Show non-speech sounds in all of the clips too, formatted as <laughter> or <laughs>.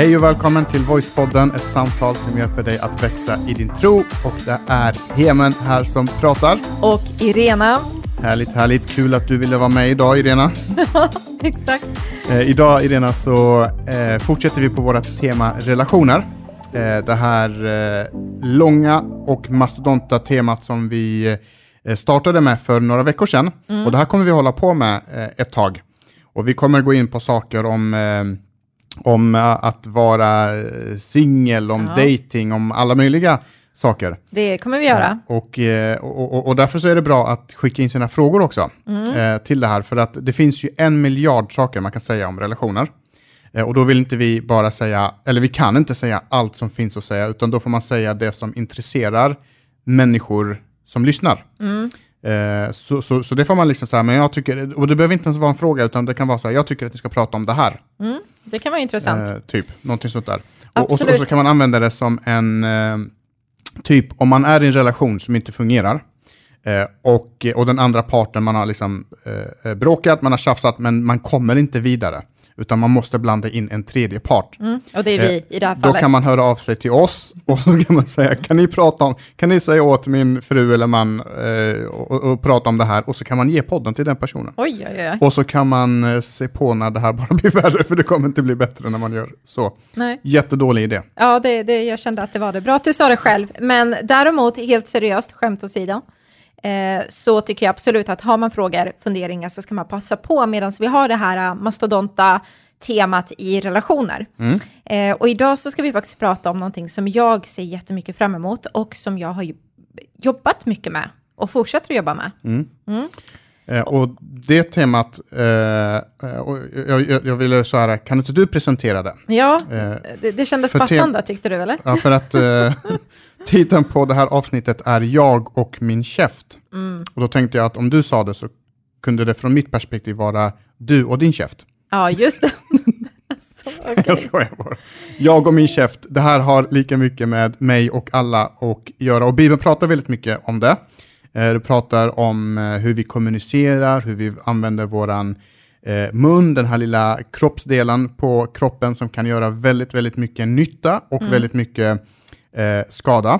Hej och välkommen till Voicepodden, ett samtal som hjälper dig att växa i din tro. Och det är Hemen här som pratar. Och Irena. Härligt, härligt. Kul att du ville vara med idag, Irena. <laughs> Exakt. Eh, idag, Irena, så eh, fortsätter vi på vårt tema relationer. Eh, det här eh, långa och mastodonta temat som vi eh, startade med för några veckor sedan. Mm. Och det här kommer vi hålla på med eh, ett tag. Och vi kommer gå in på saker om om eh, att vara eh, singel, om Ja. dating, om alla möjliga saker. Det kommer vi göra. Och, eh, och, och, och därför så är det bra att skicka in sina frågor också Mm. till det här, för att det finns ju en miljard saker man kan säga om relationer. Och då vill inte vi bara säga, eller vi kan inte säga allt som finns att säga, utan då får man säga det som intresserar människor som lyssnar. Mm. Eh, så, så, så det får man liksom säga, men jag tycker, och det behöver inte ens vara en fråga, utan det kan vara så här, jag tycker att ni ska prata om det här. Mm. Det kan vara intressant. Eh, typ, någonting sånt där. Och, och, så, och så kan man använda det som en, eh, typ om man är i en relation som inte fungerar, eh, och, och den andra parten, man har liksom eh, bråkat, man har tjafsat, men man kommer inte vidare, utan man måste blanda in en tredje part. Mm. Och det är vi i det här Då fallet. kan man höra av sig till oss och så kan man säga, kan ni prata om, kan ni säga åt min fru eller man eh, och, och prata om det här och så kan man ge podden till den personen. Oj, oj, oj. Och så kan man eh, se på när det här bara <laughs> blir värre, för det kommer inte bli bättre när man gör så. Nej. Jättedålig idé. Ja, det, det, jag kände att det var det. Bra att du sa det själv. Men däremot, helt seriöst, skämt åsido, eh, så tycker jag absolut att har man frågor, funderingar, så ska man passa på medan vi har det här eh, mastodonta temat i relationer. Mm. Eh, och idag så ska vi faktiskt prata om någonting som jag ser jättemycket fram emot och som jag har jobbat mycket med och fortsätter att jobba med. Mm. Eh, och det temat, eh, eh, jag, jag, jag ville så här, kan inte du presentera det? Ja, Eh, det, det kändes passande tyckte du eller? Ja, för att eh, <laughs> titeln på det här avsnittet är Jag och min käft. Mm. Och då tänkte jag att om du sa det så kunde det från mitt perspektiv vara du och din käft. Ja, just det. <laughs> så, <laughs> okej. Jag skojar bara. Jag och min käft, det här har lika mycket med mig och alla att göra. Och Bibeln pratar väldigt mycket om det. Eh, Det pratar om eh, hur vi kommunicerar, hur vi använder våran eh, mun, den här lilla kroppsdelen på kroppen som kan göra väldigt, väldigt mycket nytta och väldigt mycket eh, skada.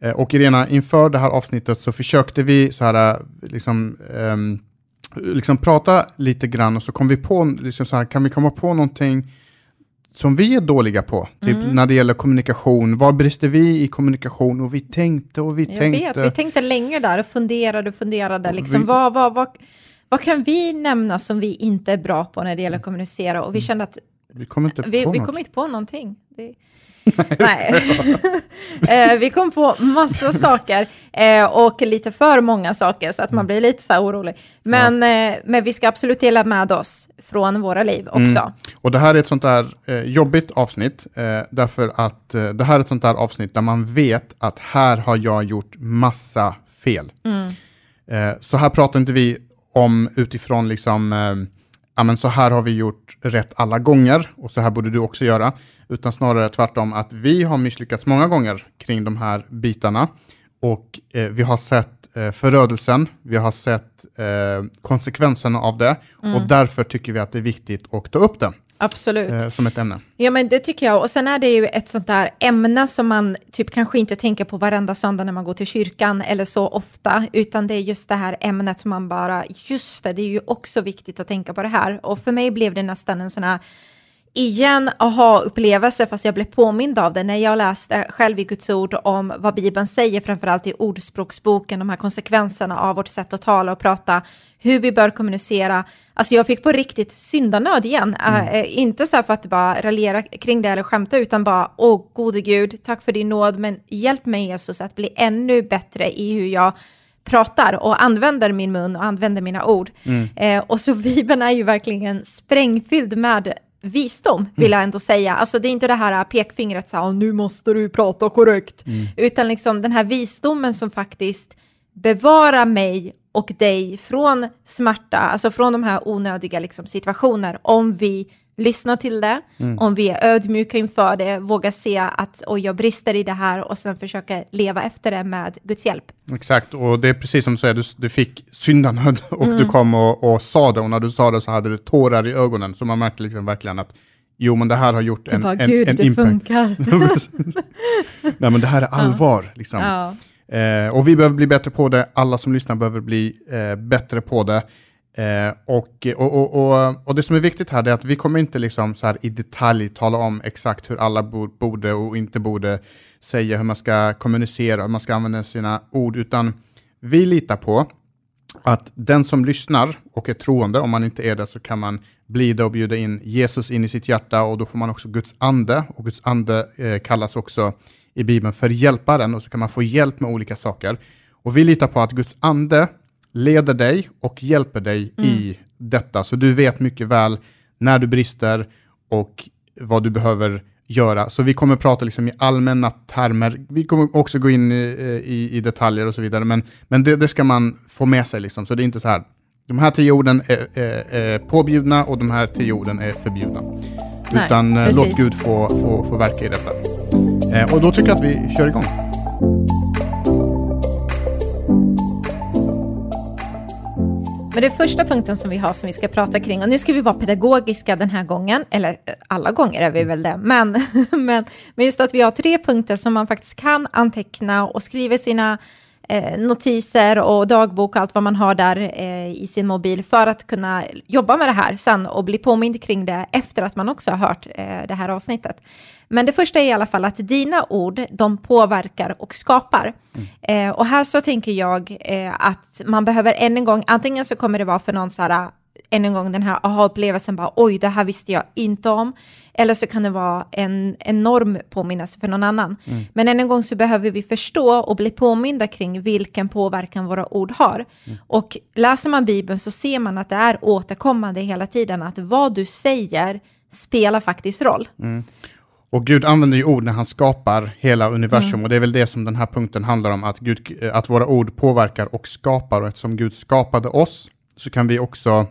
Eh, och Irena, inför det här avsnittet så försökte vi så här, eh, liksom, ehm, liksom prata lite grann och så kom vi på, liksom så här, kan vi komma på någonting som vi är dåliga på, typ Mm. när det gäller kommunikation. Var brister vi i kommunikation? Och vi tänkte och vi Jag tänkte. vet, vi tänkte länge där och funderade och funderade. Liksom, Vi- vad, vad, vad, vad kan vi nämna som vi inte är bra på när det gäller att kommunicera? Och vi kände att vi kom inte vi, på vi något. kom inte på någonting. Det... Nej, <laughs> eh, vi kom på massa saker eh, och lite för många saker så att Mm. man blir lite så här orolig. Men, eh, men vi ska absolut dela med oss från våra liv också. Mm. Och det här är ett sånt där eh, jobbigt avsnitt, eh, därför att eh, det här är ett sånt där avsnitt där man vet att här har jag gjort massa fel. Mm. Så här pratar inte vi om utifrån liksom, ja men så här har vi gjort rätt alla gånger och så här borde du också göra, utan snarare tvärtom att vi har misslyckats många gånger kring de här bitarna. Och eh, vi har sett eh, förödelsen, vi har sett eh, konsekvenserna av det och därför tycker vi att det är viktigt att ta upp det Absolut. eh, som ett ämne. Ja, men det tycker jag. Och sen är det ju ett sånt där ämne som man typ kanske inte tänker på varenda söndag när man går till kyrkan eller så ofta, utan det är just det här ämnet som man bara, just det, det är ju också viktigt att tänka på det här. Och för mig blev det nästan en sån här igen aha-upplevelse, fast jag blev påmind av det när jag läste själv i Guds ord om vad Bibeln säger, framförallt i Ordspråksboken, de här konsekvenserna av vårt sätt att tala och prata, hur vi bör kommunicera. Alltså jag fick på riktigt syndanöd igen, äh, inte så här för att bara raljera kring det eller skämta, utan bara, åh gode Gud, tack för din nåd, men hjälp mig Jesus att bli ännu bättre i hur jag pratar och använder min mun och använder mina ord. Eh, och så <laughs> Bibeln är ju verkligen sprängfylld med visdom, vill jag ändå säga. Alltså det är inte det här pekfingret, så här, nu måste du prata korrekt, utan liksom den här visdomen som faktiskt bevarar mig och dig från smärta, alltså från de här onödiga liksom, situationer, om vi lyssnar till det, om vi är ödmjuka inför det, vågar se att oj, jag brister i det här och sen försöka leva efter det med Guds hjälp. Exakt, och det är precis som du säger, du, du fick syndanöd <laughs> och Mm. du kom och, och sa det, och när du sa det så hade du tårar i ögonen, så man märkte liksom verkligen att jo men det här har gjort en, bara, en, gud, en det impact. funkar. <laughs> Nej men det här är <laughs> allvar. Liksom. ja. Eh, och vi behöver bli bättre på det, alla som lyssnar behöver bli eh, bättre på det. Eh, och, och, och, och, och det som är viktigt här är att vi kommer inte liksom så här i detalj tala om exakt hur alla borde och inte borde säga, hur man ska kommunicera, hur man ska använda sina ord, utan vi litar på att den som lyssnar och är troende, om man inte är det så kan man bli det och bjuda in Jesus in i sitt hjärta och då får man också Guds ande och Guds ande eh, kallas också i Bibeln för hjälparen och så kan man få hjälp med olika saker. Och vi litar på att Guds ande leder dig och hjälper dig i detta, så du vet mycket väl när du brister och vad du behöver göra. Så vi kommer prata liksom i allmänna termer. Vi kommer också gå in i, i, i detaljer och så vidare, men, men det, det ska man få med sig. Liksom. Så det är inte så här, de här tio orden är, är, är påbjudna och de här tio orden är förbjudna. Nej, Utan eh, precis. låt Gud få, få, få verka i detta. Eh, och då tycker jag att vi kör igång. Men det första punkten som vi har som vi ska prata kring, och nu ska vi vara pedagogiska den här gången, eller eh, alla gånger är vi väl det, men, <laughs> men, men just att vi har tre punkter som man faktiskt kan anteckna och skriva sina eh, notiser och dagbok allt vad man har där eh, i sin mobil för att kunna jobba med det här sen och bli påmind kring det efter att man också har hört eh, det här avsnittet. Men det första är i alla fall att dina ord, de påverkar och skapar. Eh, och här så tänker jag eh, att man behöver än en gång, antingen så kommer det vara för någon så här, än en gång den här aha-upplevelsen, bara oj, det här visste jag inte om. Eller så kan det vara en enorm påminnelse för någon annan. Men än en gång så behöver vi förstå och bli påminda kring vilken påverkan våra ord har. Och läser man Bibeln så ser man att det är återkommande hela tiden, att vad du säger spelar faktiskt roll. Och Gud använder ju ord när han skapar hela universum Mm. och det är väl det som den här punkten handlar om, att, Gud, att våra ord påverkar och skapar och eftersom Gud skapade oss så kan vi också,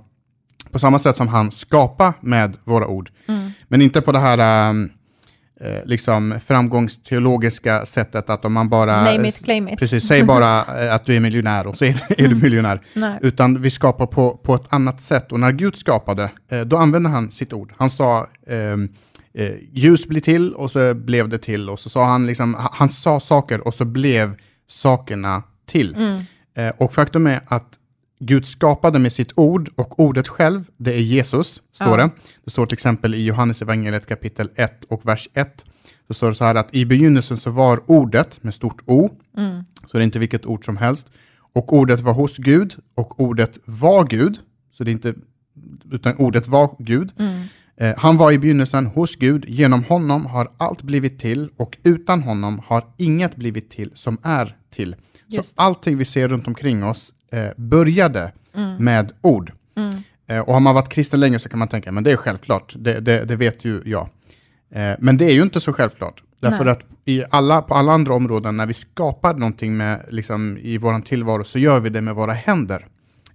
på samma sätt som han skapa med våra ord, Mm. men inte på det här eh, liksom framgångsteologiska sättet att om man bara... Name it, claim it. Precis, säg bara <laughs> eh, att du är miljonär och så är, är du miljonär. Nej. Utan vi skapar på, på ett annat sätt. Och när Gud skapade, eh, då använde han sitt ord. Han sa eh, ljus blir till och så blev det till. Och så sa han liksom, ha- han sa saker och så blev sakerna till. Eh, och faktum är att Gud skapade med sitt ord och ordet själv, det är Jesus, står Ja. det. Det står till exempel i Johannes evangeliet kapitel 1 och vers 1. Så står det så här att i begynnelsen så var ordet med stort O, så det är inte vilket ord som helst. Och ordet var hos Gud och ordet var Gud, så det är inte, utan ordet var Gud. Eh, han var i begynnelsen hos Gud, genom honom har allt blivit till och utan honom har inget blivit till som är till. Just. Så allting vi ser runt omkring oss eh, började med ord. Eh, och har man varit kristen länge så kan man tänka, men det är självklart, det, det, det vet ju jag. Eh, men det är ju inte så självklart. Därför Nej. att i alla, på alla andra områden, när vi skapar någonting med, liksom, i vår tillvaro, så gör vi det med våra händer.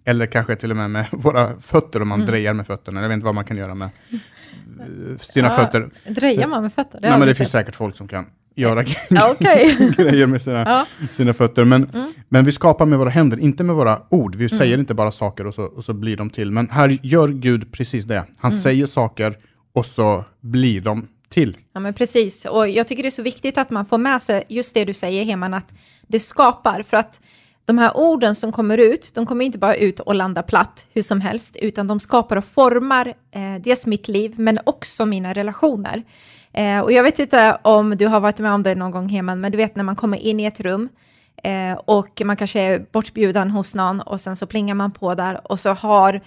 Eller kanske till och med med <laughs> våra fötter, om man drejar med fötterna. Jag vet inte vad man kan göra med eh, sina Ja, fötter. Drejar man med fötter? Nej, har men det finns säkert folk som kan göra Okej. <laughs> grejer med sina, Ja. sina fötter. Men, men vi skapar med våra händer, inte med våra ord. Vi Mm. säger inte bara saker och så, och så blir de till. Men här gör Gud precis det. Han Mm. säger saker och så blir de till. Ja, men precis. Och jag tycker det är så viktigt att man får med sig just det du säger, Heman, att det skapar. För att de här orden som kommer ut, de kommer inte bara ut och landa platt hur som helst, utan de skapar och formar eh, dels mitt liv, men också mina relationer. Eh, och jag vet inte om du har varit med om det någon gång, Heman, men du vet när man kommer in i ett rum eh, och man kanske är bortbjuden hos någon och sen så plingar man på där och så har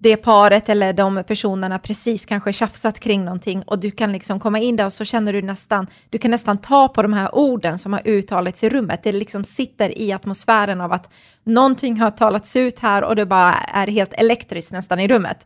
det paret eller de personerna precis kanske tjafsat kring någonting och du kan liksom komma in där och så känner du nästan, du kan nästan ta på de här orden som har uttalats i rummet. Det liksom sitter i atmosfären av att någonting har talats ut här och det bara är helt elektriskt nästan i rummet.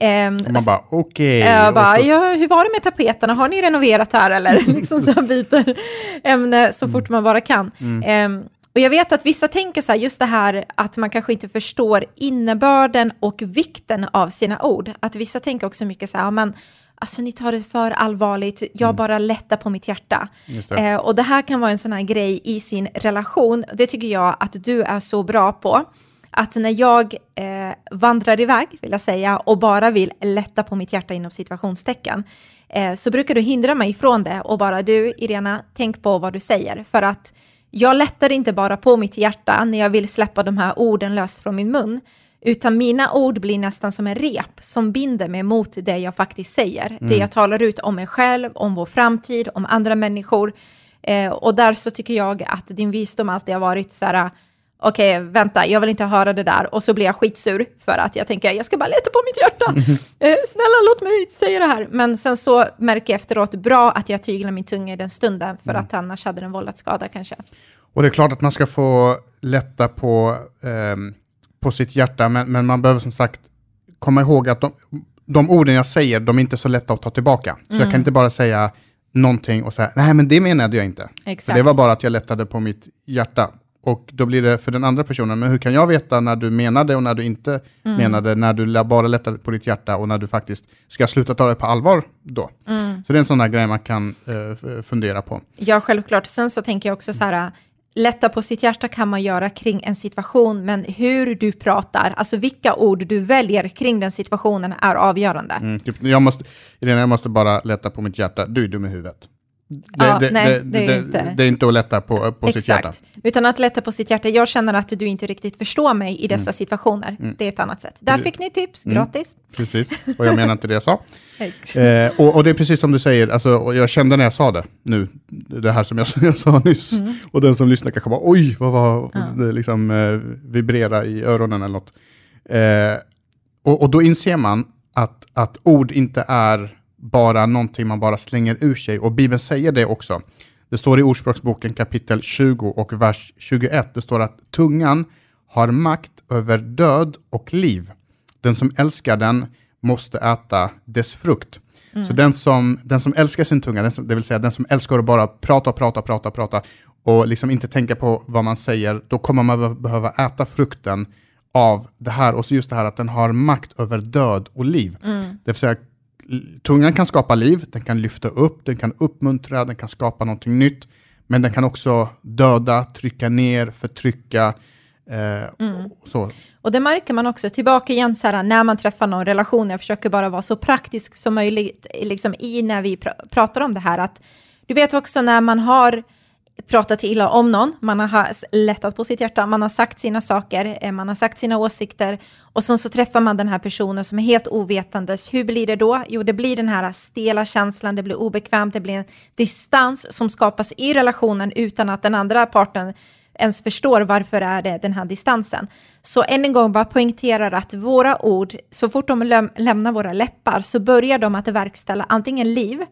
Ehm, Och man bara, okej. Och bara, så- ja, hur var det med tapeterna? Har ni renoverat här eller? <laughs> liksom så byter ämne så fort man bara kan. Ehm, och jag vet att vissa tänker så här, just det här att man kanske inte förstår innebörden och vikten av sina ord. Att vissa tänker också mycket så här, ja, men alltså ni tar det för allvarligt, jag bara lättar på mitt hjärta. Det. Eh, och det här kan vara en sån här grej i sin relation, det tycker jag att du är så bra på. att när jag eh, vandrar iväg, vill jag säga, och bara vill lätta på mitt hjärta inom situationstecken, eh, så brukar du hindra mig från det och bara du, Irena, tänk på vad du säger. För att jag lättar inte bara på mitt hjärta när jag vill släppa de här orden löst från min mun, utan mina ord blir nästan som en rep som binder mig mot det jag faktiskt säger. Mm. Det jag talar ut om mig själv, om vår framtid, om andra människor. Eh, och där så tycker jag att din visdom alltid har varit så här, okej, okay, vänta, jag vill inte höra det där. Och så blir jag skitsur för att jag tänker, jag ska bara leta på mitt hjärta. <laughs> Eh, snälla, låt mig säga det här. Men sen så märker jag efteråt, bra att jag tyglar min tunga i den stunden, för mm. att annars hade den vållat skada kanske. Och det är klart att man ska få lätta på, eh, på sitt hjärta, men, men man behöver som sagt komma ihåg att de, de orden jag säger, de är inte så lätta att ta tillbaka. Så mm. jag kan inte bara säga någonting och säga, nej men det menade jag inte. Exakt. För det var bara att jag lättade på mitt hjärta. Och då blir det för den andra personen, men hur kan jag veta när du menade och när du inte mm. menade, när du bara lättade på ditt hjärta och när du faktiskt ska sluta ta det på allvar då? Mm. Så det är en sån där grej man kan uh, fundera på. Ja, självklart. Sen så tänker jag också så här, lätta på sitt hjärta kan man göra kring en situation, men hur du pratar, alltså vilka ord du väljer kring den situationen är avgörande. Mm, typ, jag, måste, Irena, jag måste bara lätta på mitt hjärta, du är dum i huvudet. Det, ja, det, nej, det, det, är inte. det är inte att lätta på, på sitt hjärta. Utan att lätta på sitt hjärta. Jag känner att du inte riktigt förstår mig i dessa mm. situationer. Mm. Det är ett annat sätt. Där fick ni tips, mm. gratis. Precis, och jag menar inte det jag sa. <laughs> eh, och, och, det är precis som du säger, alltså, jag kände när jag sa det nu, det här som jag, <laughs> jag sa nyss, mm. och den som lyssnar kanske bara oj, vad var ja. det liksom eh, vibrera i öronen eller något. Eh, och, och då inser man att, att ord inte är bara någonting man bara slänger ur sig. Och Bibeln säger det också. Det står i Ordspråksboken kapitel 20 och vers 21. Det står att tungan har makt över död och liv. Den som älskar den måste äta dess frukt. Mm. Så den som, den som älskar sin tunga, som, det vill säga den som älskar att bara prata, prata, prata, prata och liksom inte tänka på vad man säger, då kommer man behöva äta frukten av det här. Och så just det här att den har makt över död och liv. Mm. Det vill säga tungan kan skapa liv, den kan lyfta upp, den kan uppmuntra, den kan skapa någonting nytt. Men den kan också döda, trycka ner, förtrycka. Eh, mm. och, så. och det märker man också, tillbaka igen så här, när man träffar någon relation, jag försöker bara vara så praktisk som möjligt liksom, i när vi pr pratar om det här, att du vet också när man har pratat illa om någon, man har lättat på sitt hjärta, man har sagt sina saker, eh, man har sagt sina åsikter och sen så träffar man den här personen som är helt ovetandes. Hur blir det då? Jo, det blir den här stela känslan, det blir obekvämt, det blir en distans som skapas i relationen utan att den andra parten ens förstår varför är det den här distansen. Så än en gång bara poängterar att våra ord, så fort de läm lämnar våra läppar så börjar de att verkställa antingen liv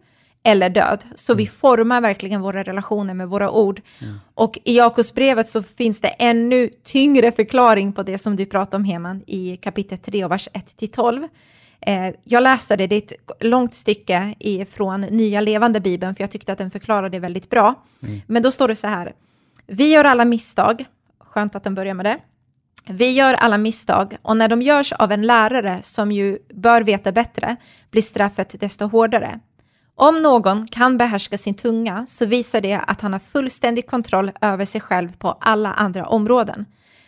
eller död. Så mm. vi formar verkligen våra relationer med våra ord. Mm. Och i Jakobsbrevet så finns det ännu tyngre förklaring på det som du pratar om, Heman, i kapitel 3, vers 1-12. Eh, jag läser det, det är ett långt stycke från Nya Levande Bibeln, för jag tyckte att den förklarade det väldigt bra. Mm. Men då står det så här, vi gör alla misstag, skönt att den börjar med det. Vi gör alla misstag och när de görs av en lärare som ju bör veta bättre blir straffet desto hårdare. Om någon kan behärska sin tunga så visar det att han har fullständig kontroll över sig själv på alla andra områden.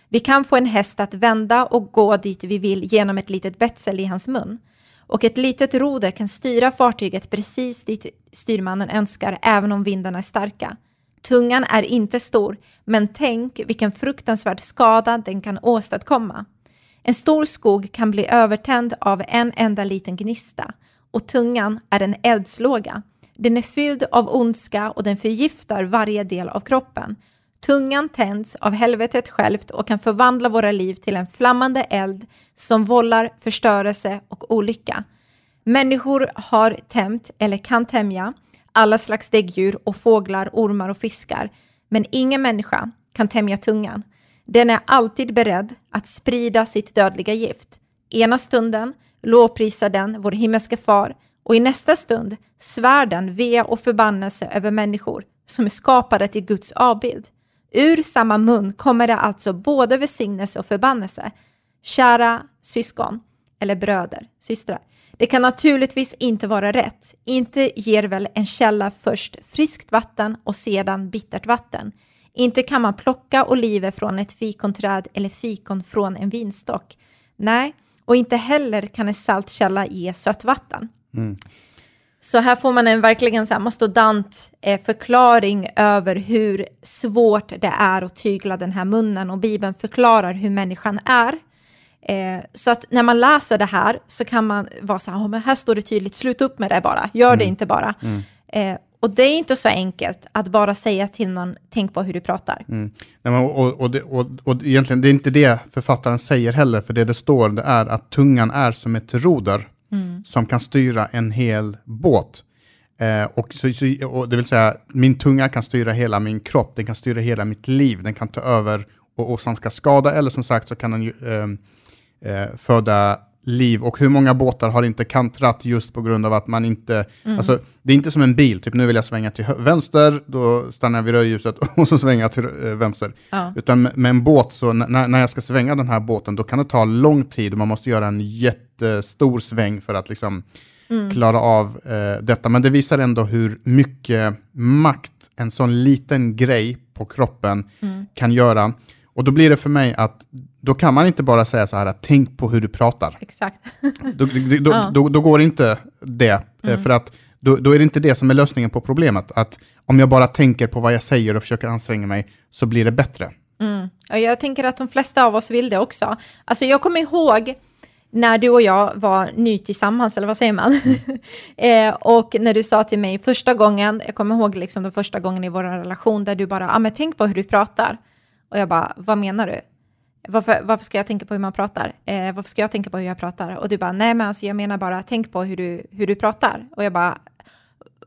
Vi kan få en häst att vända och gå dit vi vill genom ett litet betsel i hans mun. Och ett litet roder kan styra fartyget precis dit styrmannen önskar, även om vindarna är starka. Tungan är inte stor, men tänk vilken fruktansvärd skada den kan åstadkomma. En stor skog kan bli övertänd av en enda liten gnista och tungan är en eldslåga. Den är fylld av ondska och den förgiftar varje del av kroppen. Tungan tänds av helvetet självt och kan förvandla våra liv till en flammande eld som vållar förstörelse och olycka. Människor har tämt, eller kan tämja, alla slags däggdjur och fåglar, ormar och fiskar, men ingen människa kan tämja tungan. Den är alltid beredd att sprida sitt dödliga gift. Ena stunden lovprisar den vår himmelske far och i nästa stund svär den ve och förbannelse över människor som är skapade till Guds avbild. Ur samma mun kommer det alltså både välsignelse och förbannelse. Kära syskon, eller bröder, systrar. Det kan naturligtvis inte vara rätt. Inte ger väl en källa först friskt vatten och sedan bittert vatten. Inte kan man plocka oliver från ett fikonträd eller fikon från en vinstock. Nej, och inte heller kan en saltkälla ge sötvatten. Mm. Så här får man en verkligen så här mastodant eh, förklaring över hur svårt det är att tygla den här munnen och Bibeln förklarar hur människan är. Eh, så att när man läser det här så kan man vara så här, oh, men här står det tydligt, sluta upp med det bara, gör mm. det inte bara. Mm. Och det är inte så enkelt att bara säga till någon, tänk på hur du pratar. Mm. Nej, men, och, och, det, och, och egentligen, det är inte det författaren säger heller, för det det står det är att tungan är som ett roder mm. som kan styra en hel båt. Eh, och, så, och det vill säga, min tunga kan styra hela min kropp, den kan styra hela mitt liv, den kan ta över och, och som ska skada, eller som sagt så kan den ju eh, eh, föda liv och hur många båtar har inte kantrat just på grund av att man inte, mm. alltså det är inte som en bil, typ nu vill jag svänga till vänster, då stannar jag vid rödljuset <laughs> och så svänger jag till äh, vänster. Ja. Utan med en båt, så när, när jag ska svänga den här båten, då kan det ta lång tid och man måste göra en jättestor sväng för att liksom mm. klara av äh, detta. Men det visar ändå hur mycket makt en sån liten grej på kroppen mm. kan göra. Och då blir det för mig att då kan man inte bara säga så här att tänk på hur du pratar. Exakt. <laughs> då, då, ja. då, då, går inte det, eh, mm. för att då, då, är det inte det som är lösningen på problemet. Att om jag bara tänker på vad jag säger och försöker anstränga mig så blir det bättre. Mm. Och jag tänker att de flesta av oss vill det också. Alltså jag kommer ihåg när du och jag var ny tillsammans, eller vad säger man? Mm. <laughs> eh, och när du sa till mig första gången, jag kommer ihåg liksom den första gången i vår relation, där du bara, ah, men tänk på hur du pratar. Och jag bara, vad menar du? Varför, varför ska jag tänka på hur man pratar? Eh, varför ska jag tänka på hur jag pratar? Och du bara, nej men alltså jag menar bara, tänk på hur du, hur du pratar. Och jag bara,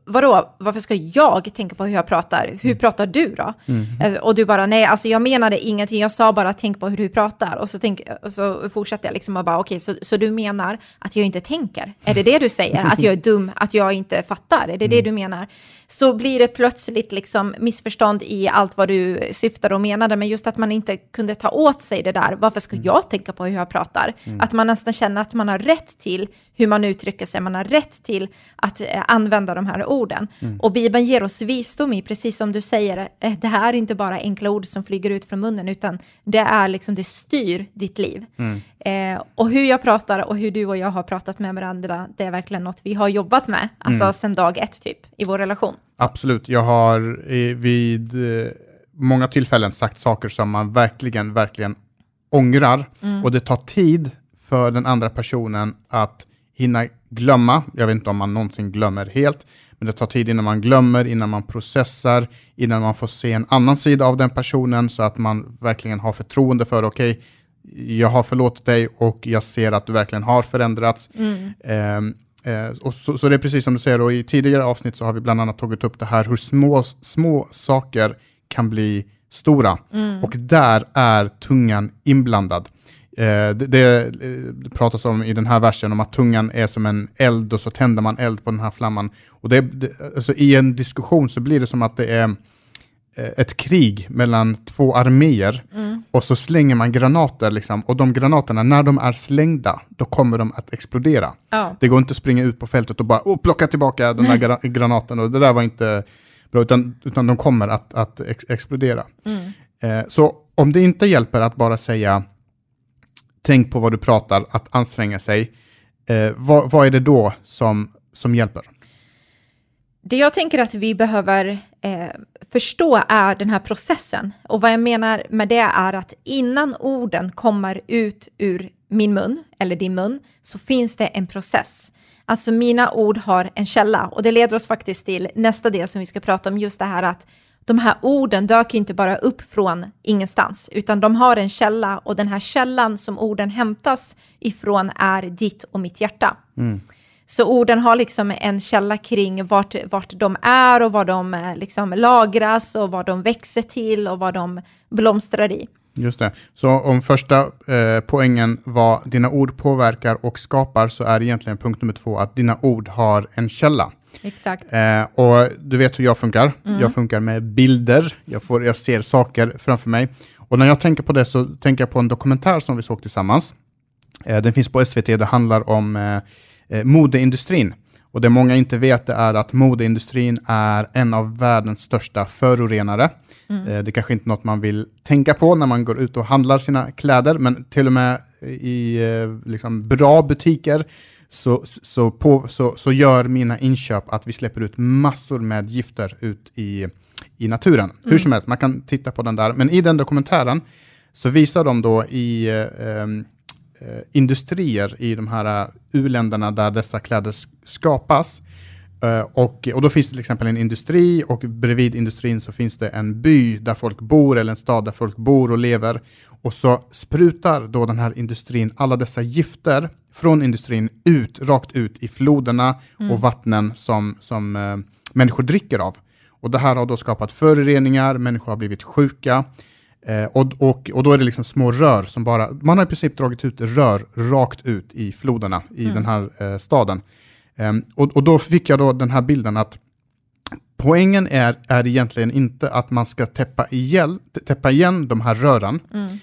vadå, varför ska jag tänka på hur jag pratar? Hur mm. pratar du då? Mm. Och du bara, nej, alltså jag menade ingenting, jag sa bara tänk på hur du pratar. Och så, tänk, och så fortsatte jag liksom och bara, okej, okay, så, så du menar att jag inte tänker? Är det det du säger? Att jag är dum, att jag inte fattar? Är det mm. det du menar? Så blir det plötsligt liksom missförstånd i allt vad du syftade och menade, men just att man inte kunde ta åt sig det där, varför ska mm. jag tänka på hur jag pratar? Mm. Att man nästan känner att man har rätt till hur man uttrycker sig, man har rätt till att eh, använda de här orden orden. Mm. Och Bibeln ger oss visdom i, precis som du säger, eh, det här är inte bara enkla ord som flyger ut från munnen, utan det är liksom, det styr ditt liv. Mm. Eh, och hur jag pratar och hur du och jag har pratat med varandra, det är verkligen något vi har jobbat med, alltså mm. sedan dag ett typ, i vår relation. Absolut, jag har vid eh, många tillfällen sagt saker som man verkligen, verkligen ångrar, mm. och det tar tid för den andra personen att hinna glömma. Jag vet inte om man någonsin glömmer helt, men det tar tid innan man glömmer, innan man processar, innan man får se en annan sida av den personen så att man verkligen har förtroende för, okej, okay, jag har förlåtit dig och jag ser att du verkligen har förändrats. Mm. Eh, eh, och så, så, det är precis som du säger, och i tidigare avsnitt så har vi bland annat tagit upp det här hur små, små saker kan bli stora. Mm. Och där är tungan inblandad. Eh, det, det, eh, pratas om i den här versen om att tungan är som en eld och så tänder man eld på den här flamman. Och det, det, alltså I en diskussion så blir det som att det är eh, ett krig mellan två arméer mm. och så slänger man granater liksom, och de granaterna, när de är slängda, då kommer de att explodera. Oh. Det går inte att springa ut på fältet och bara oh, plocka tillbaka den där granaten och det där var inte bra, utan, utan de kommer att, att ex explodera. Mm. Eh, så om det inte hjälper att bara säga tänk på vad du pratar, att anstränga sig. Eh, vad, vad, är det då som, som hjälper? Det jag tänker att vi behöver eh, förstå är den här processen. Och vad jag menar med det är att innan orden kommer ut ur min mun, eller din mun, så finns det en process. Alltså mina ord har en källa och det leder oss faktiskt till nästa del som vi ska prata om, just det här att de här orden dök inte bara upp från ingenstans, utan de har en källa och den här källan som orden hämtas ifrån är ditt och mitt hjärta. Mm. Så orden har liksom en källa kring vart, vart de är och vad de eh, liksom lagras och vad de växer till och vad de blomstrar i. Just det. Så om första eh, poängen var dina ord påverkar och skapar, så är egentligen punkt nummer två att dina ord har en källa. Exakt. Eh, och du vet hur jag funkar. Mm. Jag funkar med bilder. Jag, får, jag ser saker framför mig. Och när jag tänker på det så tänker jag på en dokumentär som vi såg tillsammans. Eh, den finns på SVT. Det handlar om eh, eh, modeindustrin. Och det många inte vet är att modeindustrin är en av världens största förorenare. Mm. Det är kanske inte något man vill tänka på när man går ut och handlar sina kläder, men till och med i liksom, bra butiker så, så, på, så, så gör mina inköp att vi släpper ut massor med gifter ut i, i naturen. Mm. Hur som helst, man kan titta på den där. Men i den dokumentären så visar de då i ehm, eh, industrier i de här uh, u-länderna där dessa kläder skapas. Uh, och, och då finns det till exempel en industri och bredvid industrin så finns det en by där folk bor eller en stad där folk bor och lever. Och så sprutar då den här industrin alla dessa gifter från industrin ut, rakt ut i floderna mm. och vattnen som, som uh, människor dricker av. Och det här har då skapat föroreningar, människor har blivit sjuka. Eh, och, och, och då är det liksom små rör som bara, man har i princip dragit ut rör rakt ut i floderna i mm. den här eh, staden. Eh, och, och då fick jag då den här bilden att poängen är, är egentligen inte att man ska täppa igen, täppa igen de här rören, mm.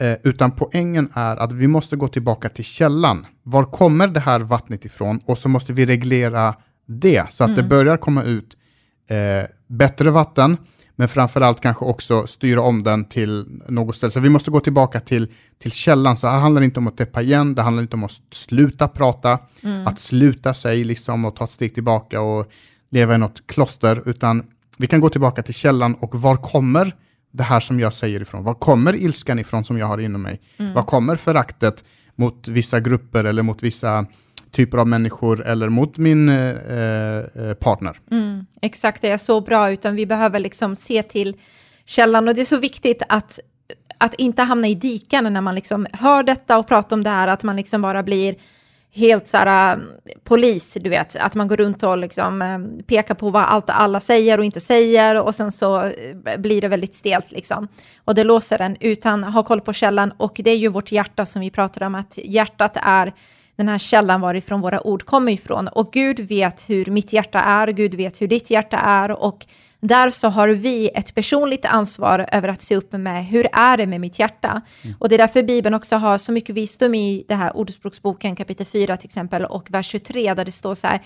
Eh, utan poängen är att vi måste gå tillbaka till källan. Var kommer det här vattnet ifrån? Och så måste vi reglera det så att mm. det börjar komma ut eh, bättre vatten, men framförallt kanske också styra om den till något ställe. Så vi måste gå tillbaka till, till källan. Så här handlar det inte om att täppa igen, det handlar inte om att sluta prata, mm. att sluta sig liksom och ta ett steg tillbaka och leva i något kloster, utan vi kan gå tillbaka till källan och var kommer det här som jag säger ifrån? Var kommer ilskan ifrån som jag har inom mig? Mm. Var kommer föraktet mot vissa grupper eller mot vissa typer av människor eller mot min eh, eh, partner. Mm, exakt, det är så bra, utan vi behöver liksom se till källan och det är så viktigt att att inte hamna i diken när man liksom hör detta och pratar om det här, att man liksom bara blir helt så här, äh, polis, du vet, att man går runt och liksom äh, pekar på vad allt alla säger och inte säger och sen så äh, blir det väldigt stelt liksom. Och det låser en, utan ha koll på källan och det är ju vårt hjärta som vi pratar om, att hjärtat är den här källan varifrån våra ord kommer ifrån. Och Gud vet hur mitt hjärta är, Gud vet hur ditt hjärta är och där så har vi ett personligt ansvar över att se upp med hur är det med mitt hjärta? Mm. Och det är därför Bibeln också har så mycket visdom i det här Ordspråksboken kapitel 4 till exempel och vers 23 där det står så här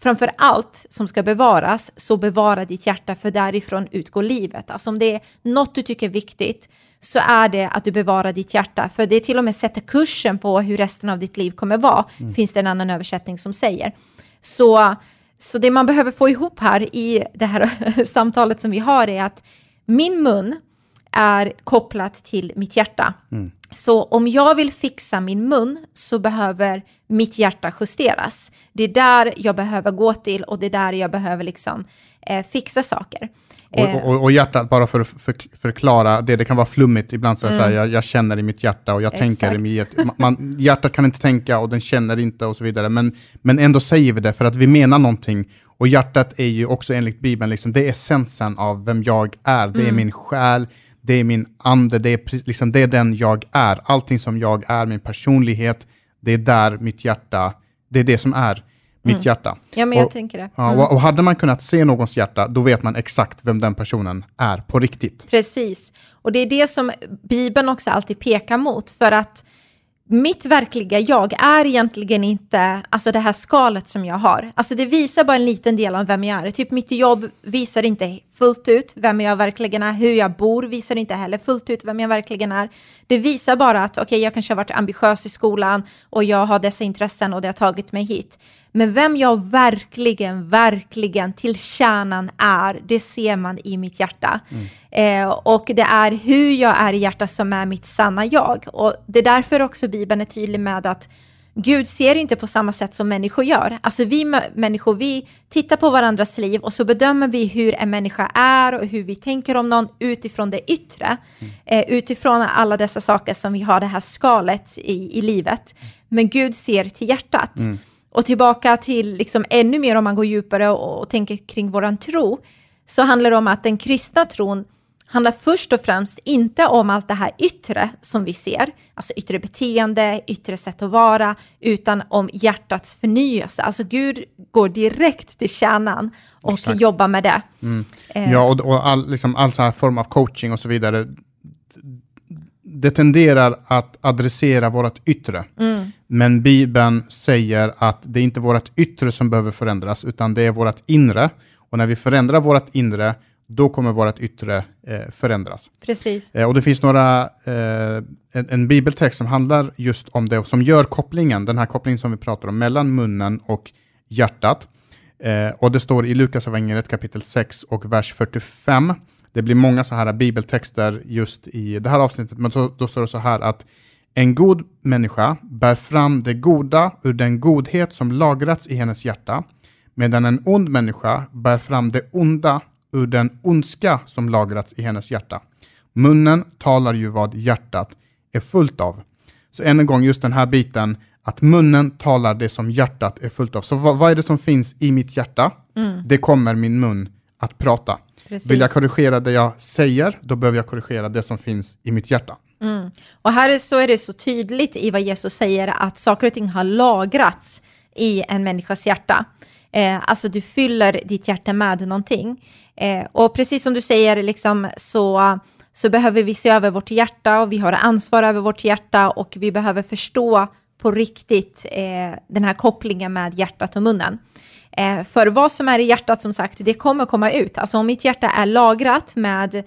Framför allt som ska bevaras, så bevara ditt hjärta, för därifrån utgår livet. Alltså om det är något du tycker är viktigt, så är det att du bevarar ditt hjärta. För det till och med sätter kursen på hur resten av ditt liv kommer vara, mm. finns det en annan översättning som säger. Så, så det man behöver få ihop här i det här <laughs> samtalet som vi har är att min mun är kopplat till mitt hjärta. Mm. Så om jag vill fixa min mun så behöver mitt hjärta justeras. Det är där jag behöver gå till och det är där jag behöver liksom, eh, fixa saker. Och, och, och, hjärtat, bara för att för, förklara det, det kan vara flummigt ibland, så mm. jag, jag, jag, känner i mitt hjärta och jag Exakt. tänker i mitt man, Hjärtat kan inte tänka och den känner inte och så vidare, men, men ändå säger vi det för att vi menar någonting. Och hjärtat är ju också enligt Bibeln, liksom, det är essensen av vem jag är, det mm. är min själ, det är min ande, det är, liksom, det är den jag är. Allting som jag är, min personlighet, det är där mitt hjärta, det är det som är mitt mm. hjärta. Ja, men jag och, tänker det. Mm. och, och, hade man kunnat se någons hjärta, då vet man exakt vem den personen är på riktigt. Precis, och det är det som Bibeln också alltid pekar mot, för att mitt verkliga jag är egentligen inte alltså det här skalet som jag har. Alltså det visar bara en liten del av vem jag är. Typ mitt jobb visar inte fullt ut vem jag verkligen är. Hur jag bor visar inte heller fullt ut vem jag verkligen är. Det visar bara att okej, okay, jag kanske har varit ambitiös i skolan och jag har dessa intressen och det har tagit mig hit. Men vem jag verkligen, verkligen till kärnan är, det ser man i mitt hjärta. Mm. Eh, och det är hur jag är i hjärtat som är mitt sanna jag. Och det är därför också Bibeln är tydlig med att Gud ser inte på samma sätt som människor gör. Alltså vi människor, vi tittar på varandras liv och så bedömer vi hur en människa är och hur vi tänker om någon utifrån det yttre. Mm. Eh, utifrån alla dessa saker som vi har det här skalet i, i livet. Men Gud ser till hjärtat. Mm. Och tillbaka till liksom ännu mer om man går djupare och, och tänker kring våran tro, så handlar det om att den kristna tron handlar först och främst inte om allt det här yttre som vi ser, alltså yttre beteende, yttre sätt att vara, utan om hjärtats förnyelse. Alltså Gud går direkt till kärnan och Exakt. jobbar med det. Mm. Eh. Ja, och, och all, liksom, all så här form av coaching och så vidare, det tenderar att adressera vårt yttre. Mm. Men Bibeln säger att det är inte vårt yttre som behöver förändras, utan det är vårt inre. Och när vi förändrar vårt inre, då kommer vårt yttre eh, förändras. Precis. Eh, och det finns några, eh, en, en, bibeltext som handlar just om det och som gör kopplingen, den här kopplingen som vi pratar om, mellan munnen och hjärtat. Och det står i Lukas evangeliet kapitel 6 och vers 45. Det blir många så här bibeltexter just i det här avsnittet, men så, då står det så här att en god människa bär fram det goda ur den godhet som lagrats i hennes hjärta, medan en ond människa bär fram det onda ur den ondska som lagrats i hennes hjärta. Munnen talar ju vad hjärtat är fullt av. Så än en gång, just den här biten, att munnen talar det som hjärtat är fullt av. Så vad, vad är det som finns i mitt hjärta? Mm. Det kommer min mun att prata. Precis. Vill jag korrigera det jag säger, då behöver jag korrigera det som finns i mitt hjärta. Mm. Och här så är det så tydligt i vad Jesus säger, att saker och ting har lagrats i en människas hjärta. Eh, alltså du fyller ditt hjärta med någonting. Eh, och precis som du säger, liksom, så, så behöver vi se över vårt hjärta och vi har ansvar över vårt hjärta och vi behöver förstå på riktigt eh, den här kopplingen med hjärtat och munnen. Eh, för vad som är i hjärtat, som sagt, det kommer komma ut. Alltså om mitt hjärta är lagrat med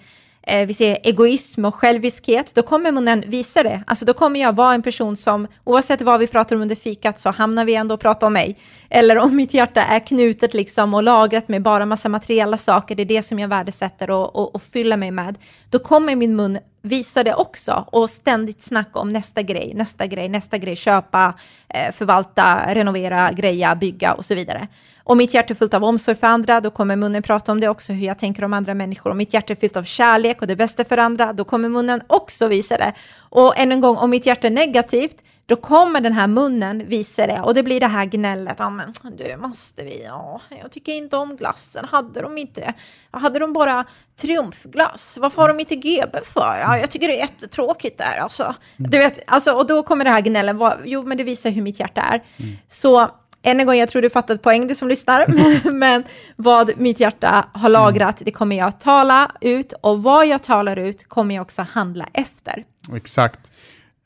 eh, vi ser egoism och själviskhet, då kommer munnen visa det. Alltså då kommer jag vara en person som, oavsett vad vi pratar om under fikat, så hamnar vi ändå och pratar om mig. Eller om mitt hjärta är knutet liksom och lagrat med bara massa materiella saker, det är det som jag värdesätter och, och, och fyller mig med, då kommer min mun visa det också och ständigt snacka om nästa grej, nästa grej, nästa grej, köpa, eh, förvalta, renovera, greja, bygga och så vidare. Om mitt hjärta är fullt av omsorg för andra, då kommer munnen prata om det också, hur jag tänker om andra människor. Om mitt hjärta är fyllt av kärlek och det bästa för andra, då kommer munnen också visa det. Och än en gång, om mitt hjärta är negativt, då kommer den här munnen visa det och det blir det här gnället. Ja, men du måste vi? Ja, jag tycker inte om glassen. Hade de inte? Hade de bara triumfglass? Varför har de inte GB för? Ja, jag tycker det är jättetråkigt där. Alltså, du vet, alltså, och då kommer det här gnället. Jo, men det visar hur mitt hjärta är. Mm. Så än en gång, jag tror du fattat poäng du som lyssnar, <laughs> men, men, vad mitt hjärta har lagrat, det kommer jag tala ut och vad jag talar ut kommer jag också handla efter. Exakt.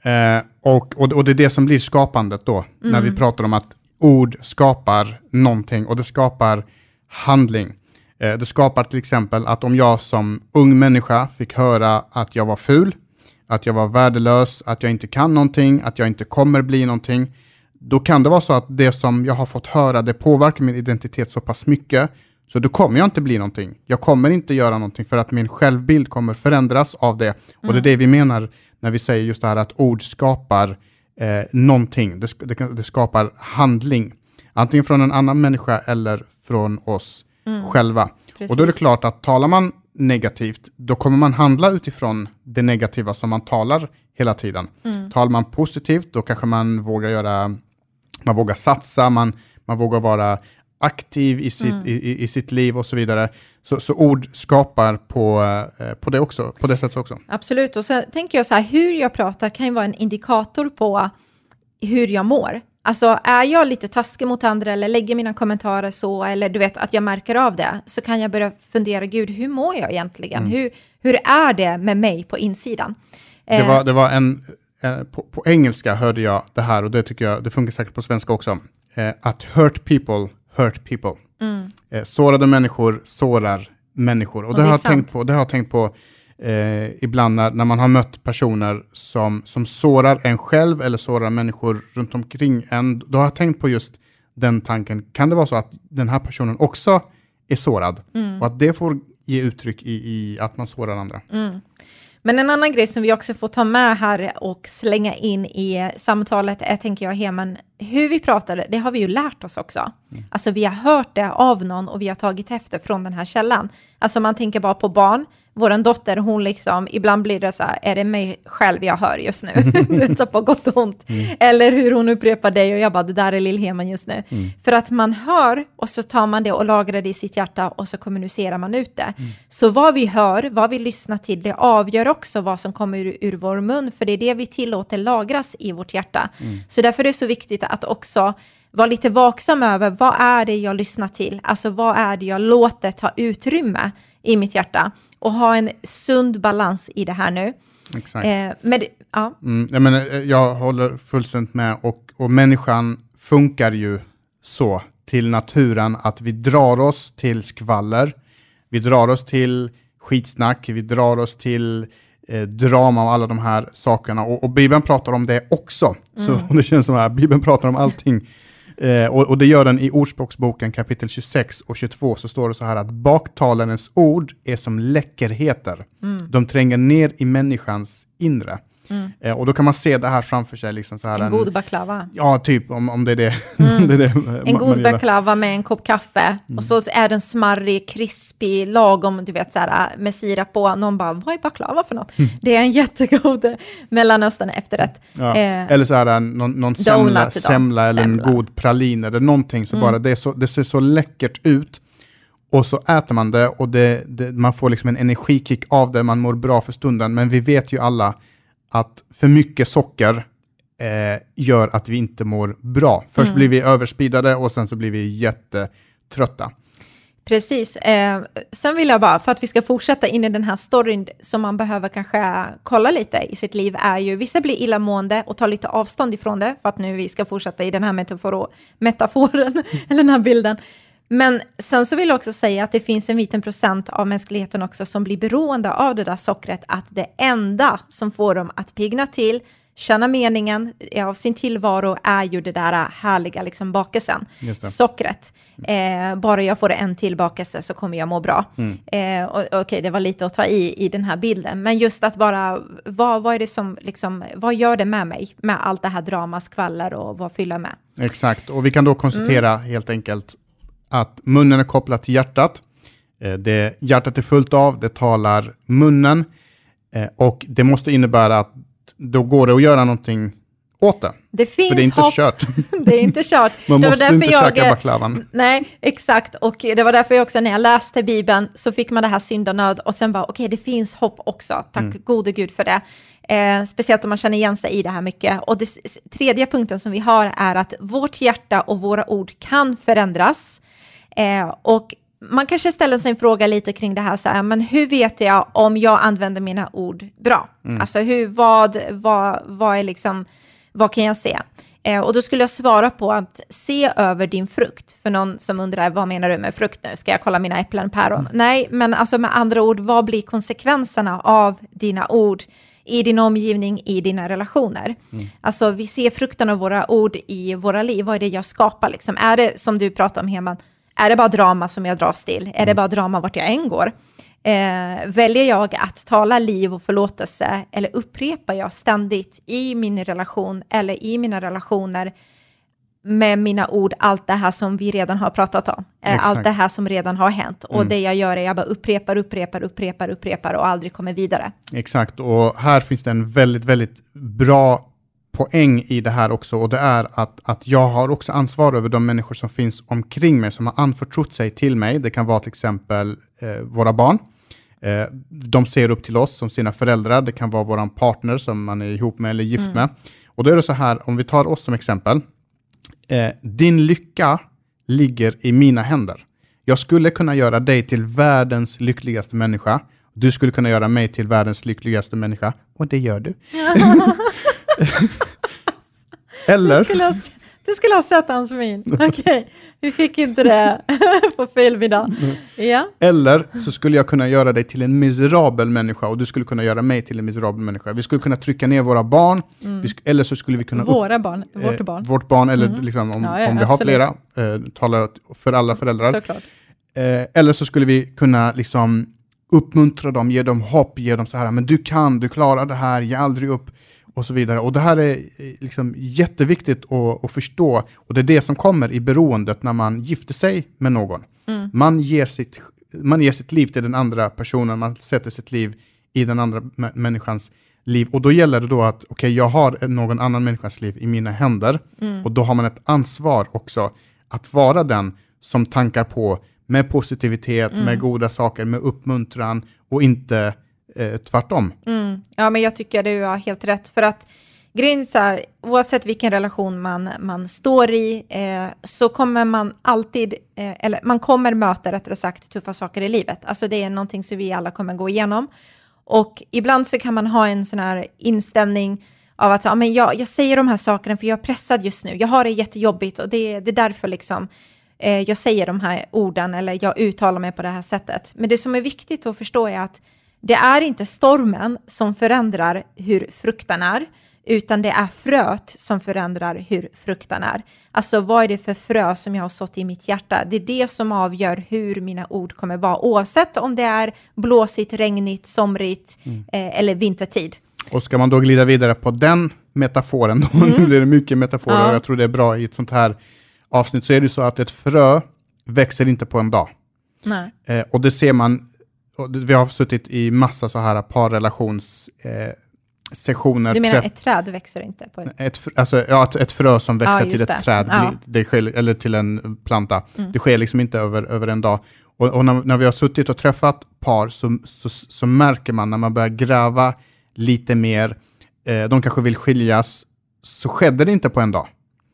Eh, och, och, och, det är det som blir skapandet då, mm. när vi mm. pratar om att ord skapar någonting och det skapar handling. Eh, det skapar till exempel att om jag som ung människa fick höra att jag var ful, att jag var värdelös, att jag inte kan någonting, att jag inte kommer bli någonting, då kan det vara så att det som jag har fått höra, det påverkar min identitet så pass mycket, så då kommer jag inte bli någonting. Jag kommer inte göra någonting för att min självbild kommer förändras av det. Mm. Och det är mm. det vi menar när vi säger just det här att ord skapar eh, någonting. Det, det, det, skapar handling. Antingen från en annan människa eller från oss mm. själva. Precis. Och då är det klart att talar man negativt, då kommer man handla utifrån det negativa som man talar hela tiden. Mm. Talar man positivt, då kanske man vågar göra, man vågar satsa, man, man vågar vara aktiv i sitt, mm. i, i, sitt liv och så vidare. Så, så ord skapar på, eh, på det också, på det sättet också. Absolut, och sen tänker jag så här, hur jag pratar kan ju vara en indikator på hur jag mår. Alltså är jag lite taskig mot andra eller lägger mina kommentarer så, eller du vet att jag märker av det, så kan jag börja fundera, gud, hur mår jag egentligen? Mm. Hur, hur är det med mig på insidan? Det var, det var en, eh, på, på, engelska hörde jag det här och det tycker jag, det funkar säkert på svenska också. Eh, att hurt people hurt people. Mm. Eh, sårade människor sårar människor. Och, och det, det, har tänkt på, det har jag tänkt på eh, ibland när, när man har mött personer som, som sårar en själv eller sårar människor runt omkring en. Då har jag tänkt på just den tanken. Kan det vara så att den här personen också är sårad? Mm. Och att det får ge uttryck i, i att man sårar andra. Mm. Men en annan grej som vi också får ta med här och slänga in i samtalet är, tänker jag, Heman, hur vi pratade, det har vi ju lärt oss också. Mm. Alltså vi har hört det av någon och vi har tagit efter från den här källan. Alltså man tänker bara på barn, vår dotter, hon liksom, ibland blir det så här, är det mig själv jag hör just nu? <laughs> <laughs> så på gott och ont. Mm. Eller hur hon upprepar det och jag bara, det där är Lill-Heman just nu. Mm. För att man hör och så tar man det och lagrar det i sitt hjärta och så kommunicerar man ut det. Mm. Så vad vi hör, vad vi lyssnar till, det avgör också vad som kommer ur, ur vår mun, för det är det vi tillåter lagras i vårt hjärta. Mm. Så därför är det så viktigt att också vara lite vaksam över vad är det jag lyssnar till? Alltså vad är det jag låter ta utrymme i mitt hjärta? Och ha en sund balans i det här nu. Exakt. Eh, men, ja. Mm, jag, menar, eh, jag håller fullständigt med och, och människan funkar ju så till naturen att vi drar oss till skvaller, vi drar oss till skitsnack, vi drar oss till eh, drama och alla de här sakerna. Och, och Bibeln pratar om det också. Mm. Så <laughs> det känns som att Bibeln pratar om allting. Eh, och, och, det gör den i Ordspråksboken kapitel 26 och 22 så står det så här att baktalarens ord är som läckerheter. Mm. De tränger ner i människans inre. Mm. Eh, och då kan man se det här framför sig. Liksom så här en, en god baklava. Ja, typ om, om det är det. <laughs> Mm. det, är det en god baklava med en kopp kaffe. Mm. Och så är den smarrig, krispig, lagom, du vet så här med sirap på. Någon bara, vad är baklava för något? Mm. Det är en jättegod <laughs> Mellanöstern efterrätt. Ja. Eh, eller så här någon, någon semla, semla eller en god pralin eller någonting. Så mm. bara, det, så, det ser så läckert ut. Och så äter man det och det, det, man får liksom en energikick av det, man mår bra för stunden. Men vi vet ju alla att för mycket socker eh, gör att vi inte mår bra. Först mm. blir vi överspidade och sen så blir vi jättetrötta. Precis. Eh, sen vill jag bara, för att vi ska fortsätta in i den här storyn som man behöver kanske kolla lite i sitt liv, är ju vissa blir illamående och tar lite avstånd ifrån det, för att nu vi ska fortsätta i den här metafor metaforen, <laughs> eller den här bilden. Men sen så vill jag också säga att det finns en liten procent av mänskligheten också som blir beroende av det där sockret, att det enda som får dem att pigna till, känna meningen av sin tillvaro är ju det där härliga liksom bakelsen, sockret. Eh, bara jag får en till bakelse så kommer jag må bra. Mm. Eh, Okej, okay, det var lite att ta i i den här bilden, men just att bara, vad, vad är det som, liksom, vad gör det med mig, med allt det här drama, skvaller och vad fyller med? Exakt, och vi kan då konstatera mm. helt enkelt att munnen är kopplad till hjärtat. Eh, det hjärtat är fullt av, det talar munnen eh, och det måste innebära att då går det att göra någonting åt det. Det finns För det är inte hopp. kört. <laughs> det är inte kört. Man det måste inte jag, käka baklavan. Nej, exakt. Och det var därför jag också, när jag läste Bibeln, så fick man det här syndanöd och sen bara, okej, okay, det finns hopp också. Tack mm. gode Gud för det. Eh, speciellt om man känner igen sig i det här mycket. Och det, tredje punkten som vi har är att vårt hjärta och våra ord kan förändras. Eh, och man kanske ställer sig en fråga lite kring det här, så här, men hur vet jag om jag använder mina ord bra? Mm. Alltså hur, vad, vad, vad är liksom, vad kan jag se? Eh, och då skulle jag svara på att se över din frukt. För någon som undrar, vad menar du med frukt nu? Ska jag kolla mina äpplen, päron? Mm. Nej, men alltså med andra ord, vad blir konsekvenserna av dina ord i din omgivning, i dina relationer. Mm. Alltså vi ser frukten av våra ord i våra liv. Vad är det jag skapar? Liksom? Är det som du pratar om, Heman, är det bara drama som jag dras till? Är det mm. bara drama vart jag än går? Eh, väljer jag att tala liv och förlåtelse eller upprepar jag ständigt i min relation eller i mina relationer med mina ord allt det här som vi redan har pratat om. Eh. Allt det här som redan har hänt. Och mm. det jag gör är att jag bara upprepar, upprepar, upprepar, upprepar och aldrig kommer vidare. Exakt, och här finns det en väldigt, väldigt bra poäng i det här också och det är att, att jag har också ansvar över de människor som finns omkring mig som har anförtrott sig till mig. Det kan vara till exempel eh, våra barn. Eh, de ser upp till oss som sina föräldrar. Det kan vara vår partner som man är ihop med eller gift mm. med. Och då är det så här, om vi tar oss som exempel. Eh, din lycka ligger i mina händer. Jag skulle kunna göra dig till världens lyckligaste människa. Du skulle kunna göra mig till världens lyckligaste människa. Och det gör du. <laughs> <laughs> <laughs> Eller? Du skulle, ha, du skulle ha sett hans min. <laughs> Okej, okay. vi fick inte det <laughs> på film idag. Ja. Eller så skulle jag kunna göra dig till en miserabel människa och du skulle kunna göra mig till en miserabel människa. Vi skulle kunna trycka ner våra barn, mm. eller så skulle vi kunna... Våra barn, vårt barn. Eh, vårt barn, eller mm. liksom, om, ja, ja, om vi har flera, eh, tala för alla föräldrar. Såklart. Eh, eller så skulle vi kunna liksom uppmuntra dem, ge dem hopp, ge dem så här, men du kan, du klarar det här, ge aldrig upp och så vidare. Och det här är eh, liksom jätteviktigt att, att, förstå. Och det är det som kommer i beroendet när man gifter sig med någon. Mm. Man, ger sitt, man ger sitt liv till den andra personen, man sätter sitt liv i den andra människans liv. Och då gäller det då att, okej, okay, jag har någon annan människas liv i mina händer. Mm. Och då har man ett ansvar också att vara den som tankar på med positivitet, mm. med goda saker, med uppmuntran och inte eh, tvärtom. Mm. Ja, men jag tycker du har helt rätt. För att grejen är här, oavsett vilken relation man, man står i, eh, så kommer man alltid, eh, eller man kommer möta rättare sagt tuffa saker i livet. Alltså det är någonting som vi alla kommer gå igenom. Och ibland så kan man ha en sån här inställning av att ja, men jag, jag säger de här sakerna för jag är pressad just nu. Jag har det jättejobbigt och det, det är därför liksom eh, jag säger de här orden eller jag uttalar mig på det här sättet. Men det som är viktigt att förstå är att det är inte stormen som förändrar hur frukten är, utan det är fröet som förändrar hur frukten är. Alltså vad är det för frö som jag har sått i mitt hjärta? Det är det som avgör hur mina ord kommer vara, oavsett om det är blåsigt, regnigt, somrigt mm. eh, eller vintertid. Och ska man då glida vidare på den metaforen, då mm. <laughs> blir det mycket metaforer, ja. och jag tror det är bra i ett sånt här avsnitt, så är det så att ett frö växer inte på en dag. Eh, och det ser man, vi har suttit i massa så här parrelations eh, sessioner. Du menar ett träd växer inte? På en... ett, alltså, ja, ett, ett frö som växer ja, till ett det. träd, ja. det sker, eller till en planta. Mm. Det sker liksom inte över, över en dag. Och, och när, när, vi har suttit och träffat par så, så, så, märker man när man börjar gräva lite mer, eh, de kanske vill skiljas, så skedde det inte på en dag.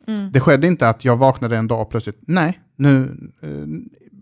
Mm. Det skedde inte att jag vaknade en dag och plötsligt, nej, nu, eh,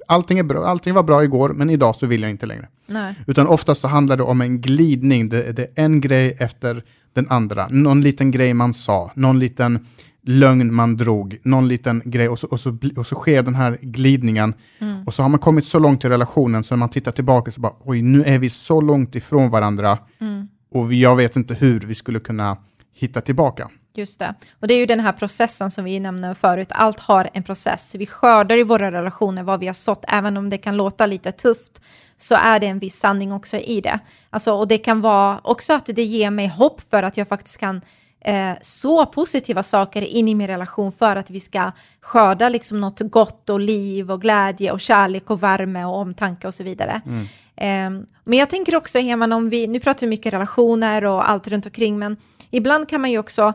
allting, är bra, allting var bra igår, men idag så vill jag inte längre. Nej. Utan oftast så handlar det om en glidning, det, det, är en grej efter den andra. Någon liten grej man sa, någon liten lögn man drog, någon liten grej och så, och så, och så sker den här glidningen. Mm. Och så har man kommit så långt i relationen så när man tittar tillbaka så bara, oj, nu är vi så långt ifrån varandra mm. och jag vet inte hur vi skulle kunna hitta tillbaka. Just det. Och det är ju den här processen som vi nämnde förut. Allt har en process. Vi skördar i våra relationer vad vi har sått, även om det kan låta lite tufft så är det en viss sanning också i det. Alltså, och det kan vara också att det ger mig hopp för att jag faktiskt kan eh, så positiva saker in i min relation för att vi ska skörda liksom något gott och liv och glädje och kärlek och värme och omtanke och så vidare. Mm. Eh, men jag tänker också, Heman, om vi, nu pratar vi mycket relationer och allt runt omkring, men ibland kan man ju också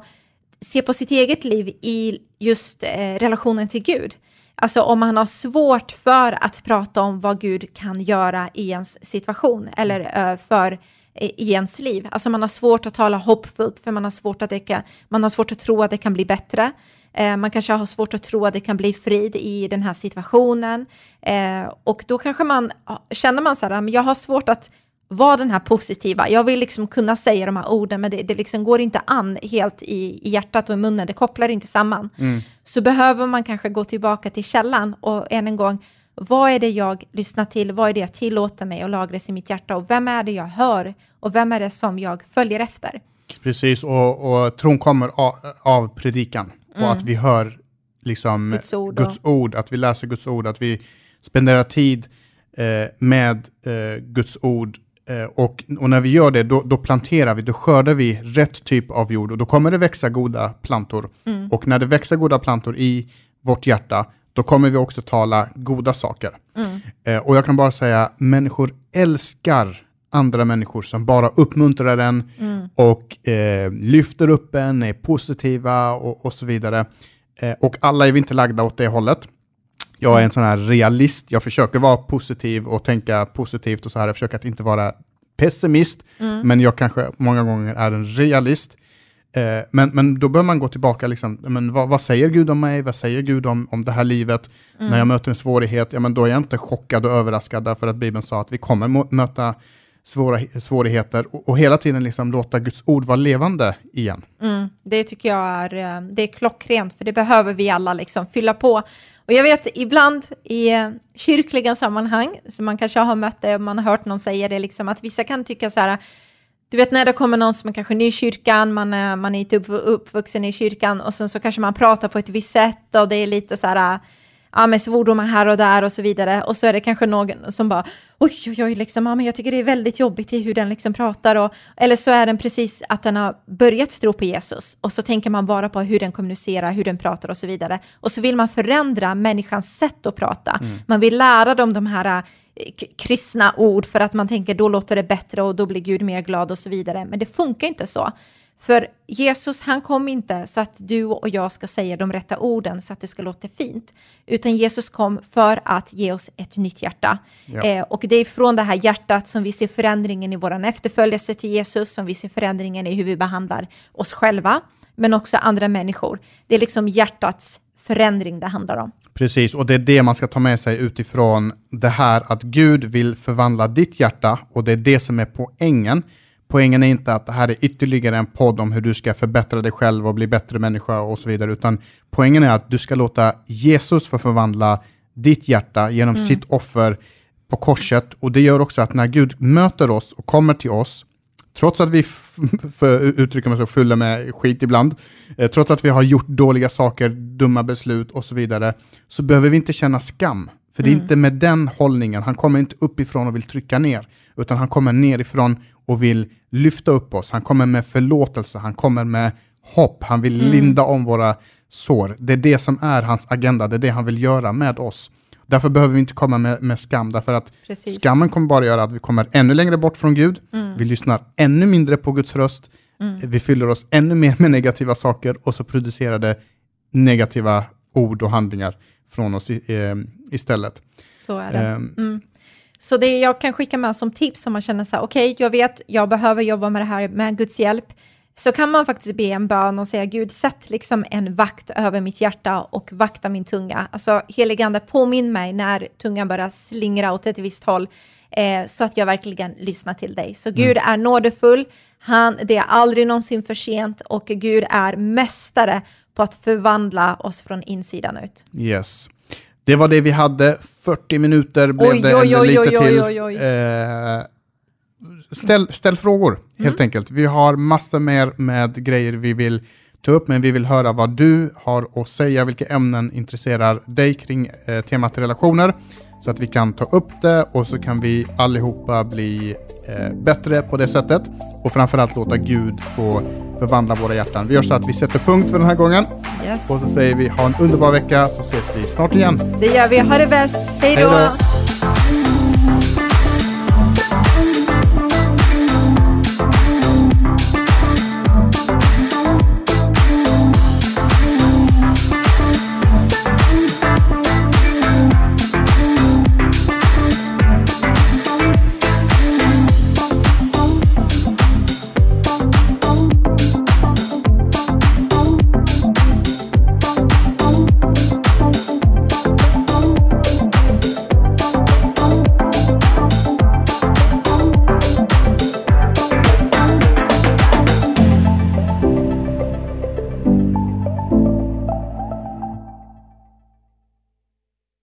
se på sitt eget liv i just eh, relationen till Gud. Alltså om man har svårt för att prata om vad Gud kan göra i ens situation eller eh, för eh, i ens liv. Alltså man har svårt att tala hoppfullt för man har svårt att, det kan, man har svårt att tro att det kan bli bättre. Eh, man kanske har svårt att tro att det kan bli frid i den här situationen. Eh, och då kanske man känner man så här, ah, jag har svårt att vara den här positiva. Jag vill liksom kunna säga de här orden, men det, det liksom går inte an helt i, i hjärtat och i munnen. Det kopplar inte samman. Mm. Så behöver man kanske gå tillbaka till källan och än en gång, vad är det jag lyssnar till? Vad är det jag tillåter mig att lagras i mitt hjärta? Och vem är det jag hör? Och vem är det som jag följer efter? Precis, och, och tron kommer av, av predikan. Mm. Och att vi hör liksom Guds, ord, Guds ord, att vi läser Guds ord, att vi spenderar tid eh, med eh, Guds ord och, och, när vi gör det, då, då, planterar vi, då skördar vi rätt typ av jord och då kommer det växa goda plantor. Mm. Och när det växer goda plantor i vårt hjärta, då kommer vi också tala goda saker. Mm. Eh, och jag kan bara säga, människor älskar andra människor som bara uppmuntrar en mm. och eh, lyfter upp en, är positiva och, och så vidare. Eh, och alla är vi inte lagda åt det hållet. Jag är en sån här realist, jag försöker vara positiv och tänka positivt och så här. Jag försöker att inte vara pessimist, mm. men jag kanske många gånger är en realist. Eh, men, men då bör man gå tillbaka, liksom, men vad, vad, säger Gud om mig? Vad säger Gud om, om det här livet? Mm. När jag möter en svårighet, ja, men då är jag inte chockad och överraskad, därför att Bibeln sa att vi kommer möta svåra, svårigheter och, och, hela tiden liksom låta Guds ord vara levande igen. Mm, det tycker jag är, eh, det är klockrent, för det behöver vi alla liksom fylla på. Och jag vet ibland i eh, kyrkliga sammanhang, som man kanske har mött det, man har hört någon säga det, liksom, att vissa kan tycka så här, du vet när det kommer någon som är kanske ny i kyrkan, man är, man är inte uppvuxen i kyrkan och sen så kanske man pratar på ett visst sätt och det är lite så här, ja, med svordomar här och där och så vidare. Och så är det kanske någon som bara, oj, oj, oj, liksom, ja, men jag tycker det är väldigt jobbigt i hur den liksom pratar. Och, eller så är den precis att den har börjat tro på Jesus och så tänker man bara på hur den kommunicerar, hur den pratar och så vidare. Och så vill man förändra människans sätt att prata. Mm. Man vill lära dem de här eh, kristna ord för att man tänker då låter det bättre och då blir Gud mer glad och så vidare. Men det funkar inte så. För Jesus, han kom inte så att du och jag ska säga de rätta orden så att det ska låta fint, utan Jesus kom för att ge oss ett nytt hjärta. Ja. Eh, och det är från det här hjärtat som vi ser förändringen i vår efterföljelse till Jesus, som vi ser förändringen i hur vi behandlar oss själva, men också andra människor. Det är liksom hjärtats förändring det handlar om. Precis, och det är det man ska ta med sig utifrån det här att Gud vill förvandla ditt hjärta och det är det som är poängen. Poängen är inte att det här är ytterligare en podd om hur du ska förbättra dig själv och bli bättre människa och så vidare, utan poängen är att du ska låta Jesus få förvandla ditt hjärta genom Mm. sitt offer på korset. Och det gör också att när Gud möter oss och kommer till oss, trots att vi, uttrycka mig så, fulla med skit ibland, eh, trots att vi har gjort dåliga saker, dumma beslut och så vidare, så behöver vi inte känna skam. För det är inte med den hållningen, han kommer inte uppifrån och vill trycka ner, utan han kommer nerifrån och vill lyfta upp oss. Han kommer med förlåtelse, han kommer med hopp, han vill linda om våra sår. Det är det som är hans agenda, det är det han vill göra med oss. Därför behöver vi inte komma med, med skam, därför att Precis. skammen kommer bara göra att vi kommer ännu längre bort från Gud, vi lyssnar ännu mindre på Guds röst, vi fyller oss ännu mer med negativa saker och så producerar det negativa ord och handlingar från oss i, eh, istället. Så är det. Mm. Så det jag kan skicka med som tips om man känner så här, okej, jag vet, jag behöver jobba med det här med Guds hjälp, så kan man faktiskt be en bön och säga, Gud, sätt liksom en vakt över mitt hjärta och vakta min tunga. Alltså, heligande, påminn mig när tungan börjar slingra åt ett visst håll, eh, så att jag verkligen lyssnar till dig. Så Gud är nådefull, han, det är aldrig någonsin för sent och Gud är mästare på att förvandla oss från insidan ut. Yes. Det var det vi hade. 40 minuter blev Oj, det, oj, oj, lite till. Eh, ställ, ställ frågor, helt Mm. enkelt. Vi har massor mer med grejer vi vill ta upp, men vi vill höra vad du har att säga, vilka ämnen intresserar dig kring eh, temat relationer, så att vi kan ta upp det och så kan vi allihopa bli eh, bättre på det sättet och framförallt låta Gud få förvandla våra hjärtan. Vi gör så att vi sätter punkt för den här gången Yes. och så säger vi ha en underbar vecka så ses vi snart igen. Det gör vi. Ha det bäst. Hej då.